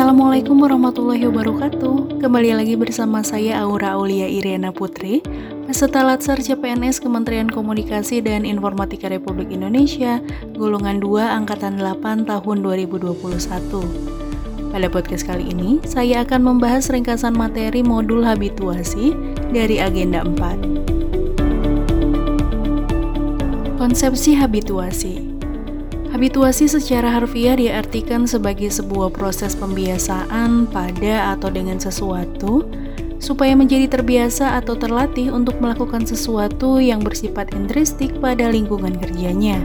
Assalamualaikum warahmatullahi wabarakatuh. Kembali lagi bersama saya Aura Aulia Iriana Putri Peserta Latsar CPNS Kementerian Komunikasi dan Informatika Republik Indonesia Golongan 2 Angkatan 8 tahun 2021 Pada podcast kali ini, saya akan membahas ringkasan materi modul habituasi dari Agenda 4 Konsepsi habituasi Habituasi secara harfiah diartikan sebagai sebuah proses pembiasaan pada atau dengan sesuatu supaya menjadi terbiasa atau terlatih untuk melakukan sesuatu yang bersifat intristik pada lingkungan kerjanya.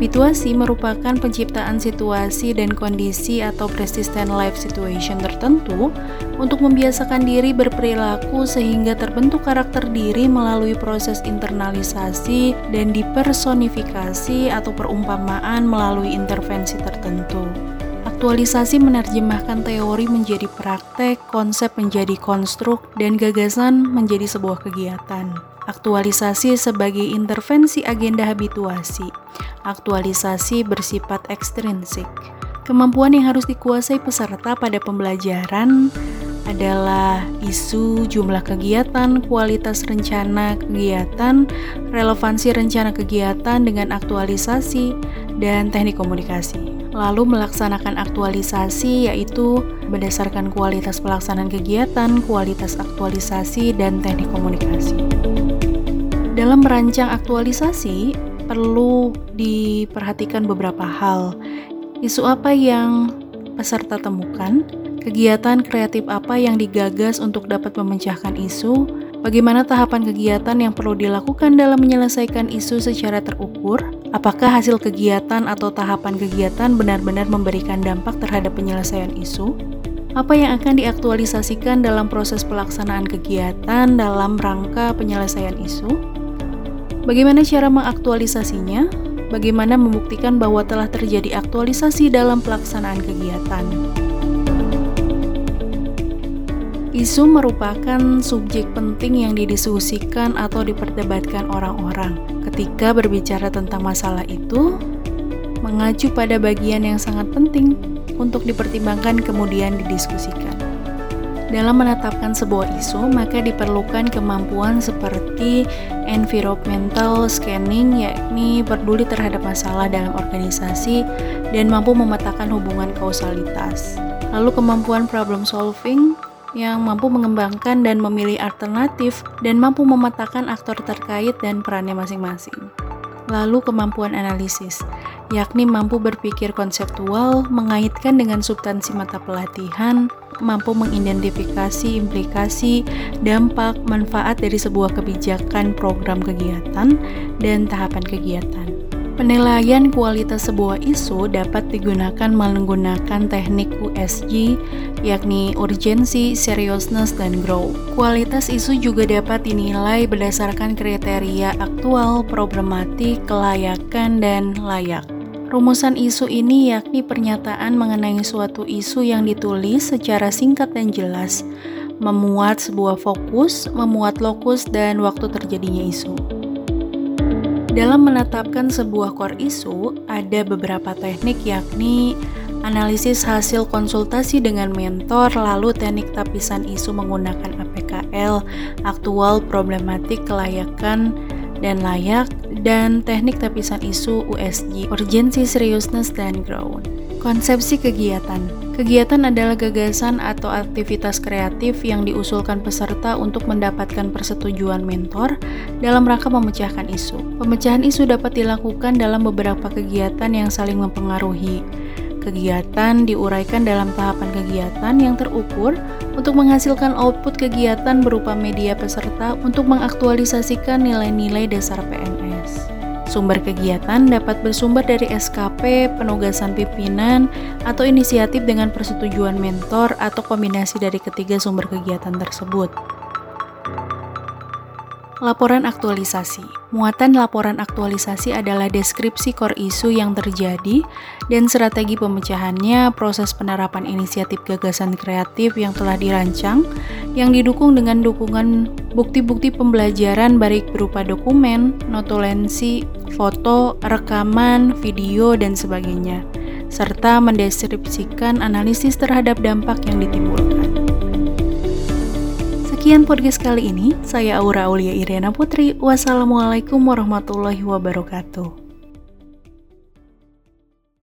Habituasi merupakan penciptaan situasi dan kondisi atau persistent life situation tertentu untuk membiasakan diri berperilaku sehingga terbentuk karakter diri melalui proses internalisasi dan dipersonifikasi atau perumpamaan melalui intervensi tertentu. Aktualisasi menerjemahkan teori menjadi praktek, konsep menjadi konstruk, dan gagasan menjadi sebuah kegiatan. Aktualisasi sebagai intervensi agenda habituasi. Aktualisasi bersifat ekstrinsik. Kemampuan yang harus dikuasai peserta pada pembelajaran adalah isu, jumlah kegiatan, kualitas rencana kegiatan, relevansi rencana kegiatan dengan aktualisasi, dan teknik komunikasi. Lalu melaksanakan aktualisasi yaitu berdasarkan kualitas pelaksanaan kegiatan, kualitas aktualisasi, dan teknik komunikasi. Dalam merancang aktualisasi, perlu diperhatikan beberapa hal. Isu apa yang peserta temukan? Kegiatan kreatif apa yang digagas untuk dapat memecahkan isu? Bagaimana tahapan kegiatan yang perlu dilakukan dalam menyelesaikan isu secara terukur? Apakah hasil kegiatan atau tahapan kegiatan benar-benar memberikan dampak terhadap penyelesaian isu? Apa yang akan diaktualisasikan dalam proses pelaksanaan kegiatan dalam rangka penyelesaian isu? Bagaimana cara mengaktualisasinya? Bagaimana membuktikan bahwa telah terjadi aktualisasi dalam pelaksanaan kegiatan? Isu merupakan subjek penting yang didiskusikan atau diperdebatkan orang-orang. Ketika berbicara tentang masalah itu, mengacu pada bagian yang sangat penting untuk dipertimbangkan kemudian didiskusikan. Dalam menetapkan sebuah isu, maka diperlukan kemampuan seperti environmental scanning, yakni peduli terhadap masalah dalam organisasi dan mampu memetakan hubungan kausalitas. Lalu kemampuan problem solving yang mampu mengembangkan dan memilih alternatif dan mampu memetakan aktor terkait dan perannya masing-masing. Lalu kemampuan analisis, yakni mampu berpikir konseptual, mengaitkan dengan substansi mata pelatihan, mampu mengidentifikasi implikasi, dampak, manfaat dari sebuah kebijakan program kegiatan dan tahapan kegiatan. Penilaian kualitas sebuah isu dapat digunakan menggunakan teknik USG, yakni urgency, seriousness, dan grow. Kualitas isu juga dapat dinilai berdasarkan kriteria aktual, problematik, kelayakan, dan layak. Rumusan isu ini yakni pernyataan mengenai suatu isu yang ditulis secara singkat dan jelas, memuat sebuah fokus, memuat lokus, dan waktu terjadinya isu. Dalam menetapkan sebuah core isu, ada beberapa teknik yakni analisis hasil konsultasi dengan mentor, lalu teknik tapisan isu menggunakan APKL, aktual, problematik, kelayakan, dan layak, dan teknik tapisan isu USG, urgency, seriousness, dan ground. Konsepsi kegiatan Kegiatan adalah gagasan atau aktivitas kreatif yang diusulkan peserta untuk mendapatkan persetujuan mentor dalam rangka memecahkan isu. Pemecahan isu dapat dilakukan dalam beberapa kegiatan yang saling mempengaruhi. Kegiatan diuraikan dalam tahapan kegiatan yang terukur untuk menghasilkan output kegiatan berupa media peserta untuk mengaktualisasikan nilai-nilai dasar PNS. Sumber kegiatan dapat bersumber dari SKP, penugasan pimpinan, atau inisiatif dengan persetujuan mentor atau kombinasi dari ketiga sumber kegiatan tersebut. Laporan aktualisasi. Muatan laporan aktualisasi adalah deskripsi core isu yang terjadi dan strategi pemecahannya, proses penerapan inisiatif gagasan kreatif yang telah dirancang, yang didukung dengan dukungan bukti-bukti pembelajaran baik berupa dokumen, notulensi, foto, rekaman, video, dan sebagainya serta mendeskripsikan analisis terhadap dampak yang ditimbulkan. Sekian podcast kali ini, saya Aura Aulia Irena Putri. Wassalamualaikum warahmatullahi wabarakatuh.